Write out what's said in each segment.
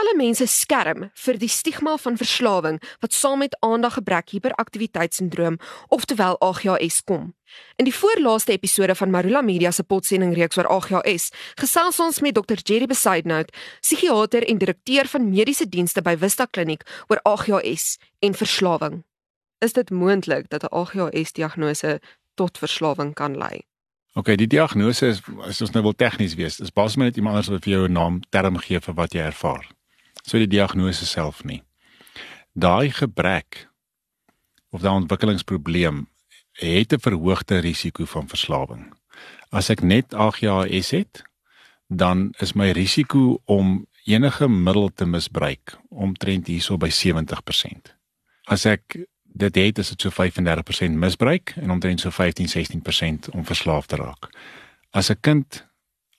talle mense skerm vir die stigma van verslawing wat saam met aandaggebrek hiperaktiwiteitssindroom, oftewel AGHS kom. In die voorlaaste episode van Marula Media se potsending reeks oor AGHS, gesels ons met Dr Jerry Besidenhout, psigiater en direkteur van mediese dienste by Vista Kliniek oor AGHS en verslawing. Is dit moontlik dat 'n AGHS-diagnose tot verslawing kan lei? OK, die diagnose is as ons nou wil tegnies wees, is basies net iemand anders wat vir jou 'n naam term gee vir wat jy ervaar. So die diagnose self nie. Daai gebrek of daai ontwikkelingsprobleem het 'n verhoogde risiko van verslawing. As ek net AGHS het, dan is my risiko om enige middel te misbruik omtrent hierso by 70%. As ek dit het is dit so 35% misbruik en omtrent so 15-16% om verslaaf te raak. As 'n kind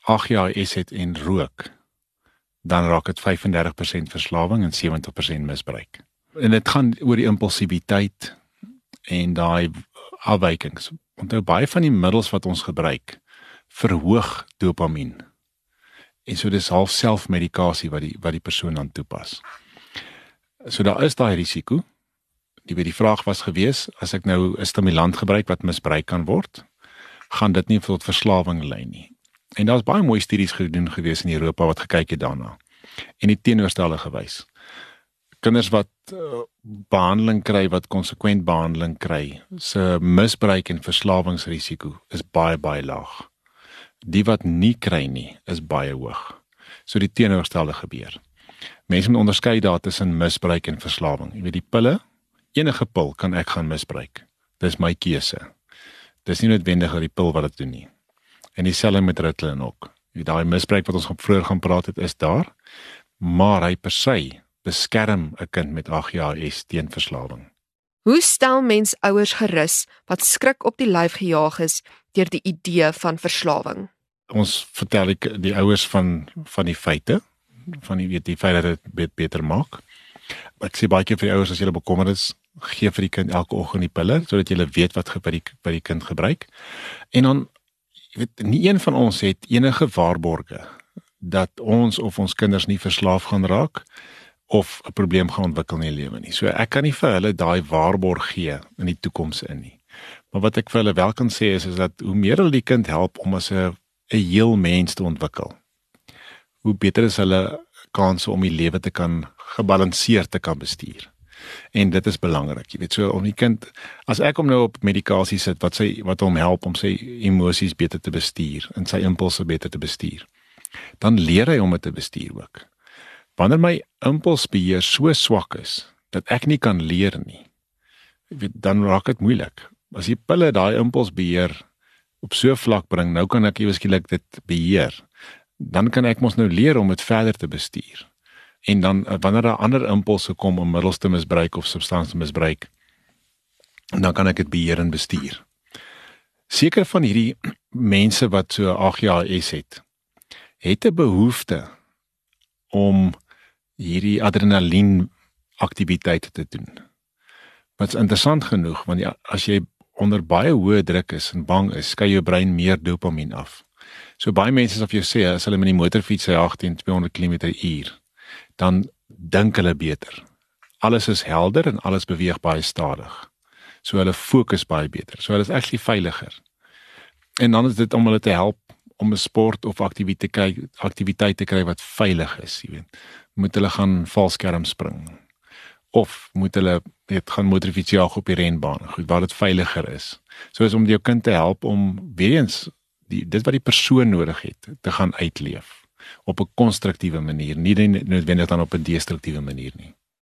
8 jaar is het en rook, dan raak dit 35% verslawing en 70% misbruik. En dit gaan oor die impulsiwiteit en daai afwykings. Onthou baie van die middels wat ons gebruik verhoog dopamien. En so dis half selfmedikasie wat die wat die persoon dan toepas. So daar is daai risiko die weet die vraag was gewees as ek nou 'n stimulant gebruik wat misbruik kan word, gaan dit nie tot verslawing lei nie. En daar's baie mooi studies gedoen gewees in Europa wat gekyk het daarna en die teenoorstelle gewys. Kinders wat uh, behandeling kry wat konsekwent behandeling kry, se misbruik en verslawingsrisiko is baie baie laag. Die wat nie kry nie, is baie hoog. So die teenoorstelle gebeur. Mense moet onderskei daar tussen misbruik en verslawing. Jy weet die pille enige pil kan ek gaan misbruik. Dis my keuse. Dis nie noodwendig dat die pil wat dit doen nie. En dieselfde met Ritalin ook. Daai misbruik wat ons vroeër gaan praat het is daar, maar hy per se beskerm 'n kind met AGHS teen verslawing. Hoe stel mens ouers gerus wat skrik op die lyf gejaag is deur die idee van verslawing? Ons vertel die, die ouers van van die feite van die weet die feit dat dit beter maak. Ek sê baie keer vir die ouers as jy bekommerd is, gee vir die kind elke oggend die pille sodat jy weet wat by die by die kind gebruik. En dan jy weet nie een van ons het enige waarborge dat ons of ons kinders nie verslaaf gaan raak of 'n probleem gaan ontwikkel in die lewe nie. So ek kan nie vir hulle daai waarborg gee in die toekoms in nie. Maar wat ek vir hulle wel kan sê is is dat hoe meer hulle die kind help om as 'n 'n heel mens te ontwikkel, hoe beter is hulle kanse om die lewe te kan gebalanseerd te kan bestuur. En dit is belangrik. Jy weet so om die kind as ek hom nou op medikasie sit wat sy wat hom help om sy emosies beter te bestuur en sy impulse beter te bestuur. Dan leer hy om dit te bestuur ook. Wanneer my impulsbeheer so swak is dat ek nie kan leer nie. Jy weet dan raak dit moeilik. As die pille daai impulsbeheer op so vlak bring, nou kan ek eweskielik dit beheer. Dan kan ek mos nou leer om dit verder te bestuur en dan eh, wanneer daar ander impulse kom om middels te misbruik of substansie misbruik dan kan ek dit beheer en bestuur. Sekere van hierdie mense wat so AGHS het, het 'n behoefte om hierdie adrenalien aktiwiteite te doen. Wat's interessant genoeg want ja, as jy onder baie hoë druk is en bang is, skei jou brein meer dopamien af. So baie mense sal vir jou sê as hulle met die motorfiets ry 18 200 km/h, dan dink hulle beter. Alles is helder en alles beweeg baie stadig. So hulle fokus baie beter. So hulle is actually veiliger. En dan is dit om hulle te help om 'n sport of aktiwiteit te kry, aktiwiteit te kry wat veilig is, jy weet. Moet hulle gaan valskerm spring of moet hulle net gaan motorfiets jag op die renbaan, goed, waar dit veiliger is. So is om jou kind te help om weer eens die dit wat die persoon nodig het te gaan uitleef op 'n konstruktiewe manier, nie noodwendig dan op 'n destruktiewe manier nie.